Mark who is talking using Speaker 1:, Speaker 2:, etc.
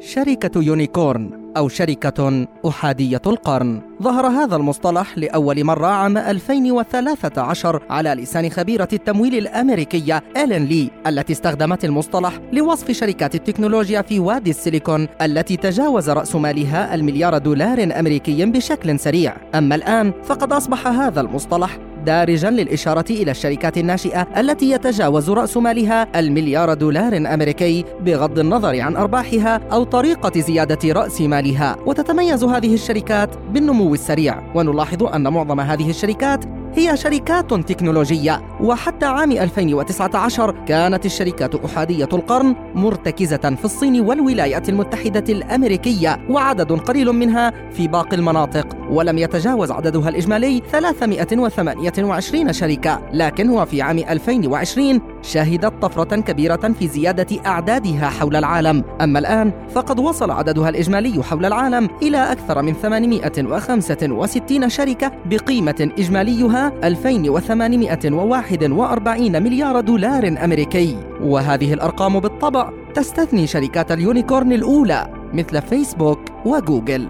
Speaker 1: شركة unicorn أو شركة أحادية القرن. ظهر هذا المصطلح لأول مرة عام 2013 على لسان خبيرة التمويل الأمريكية إيلين لي التي استخدمت المصطلح لوصف شركات التكنولوجيا في وادي السيليكون التي تجاوز رأس مالها المليار دولار أمريكي بشكل سريع. أما الآن فقد أصبح هذا المصطلح دارجا للإشارة إلى الشركات الناشئة التي يتجاوز رأس مالها المليار دولار أمريكي بغض النظر عن أرباحها أو طريقة زيادة رأس مالها. وتتميز هذه الشركات بالنمو السريع. ونلاحظ أن معظم هذه الشركات هي شركات تكنولوجية وحتى عام 2019 كانت الشركات أحادية القرن مرتكزة في الصين والولايات المتحدة الأمريكية وعدد قليل منها في باقي المناطق ولم يتجاوز عددها الإجمالي 328 شركة لكن هو في عام 2020 شهدت طفرة كبيرة في زيادة أعدادها حول العالم. أما الآن فقد وصل عددها الإجمالي حول العالم إلى أكثر من 865 شركة بقيمة إجماليها 2841 مليار دولار أمريكي. وهذه الأرقام بالطبع تستثني شركات اليونيكورن الأولى مثل فيسبوك وجوجل.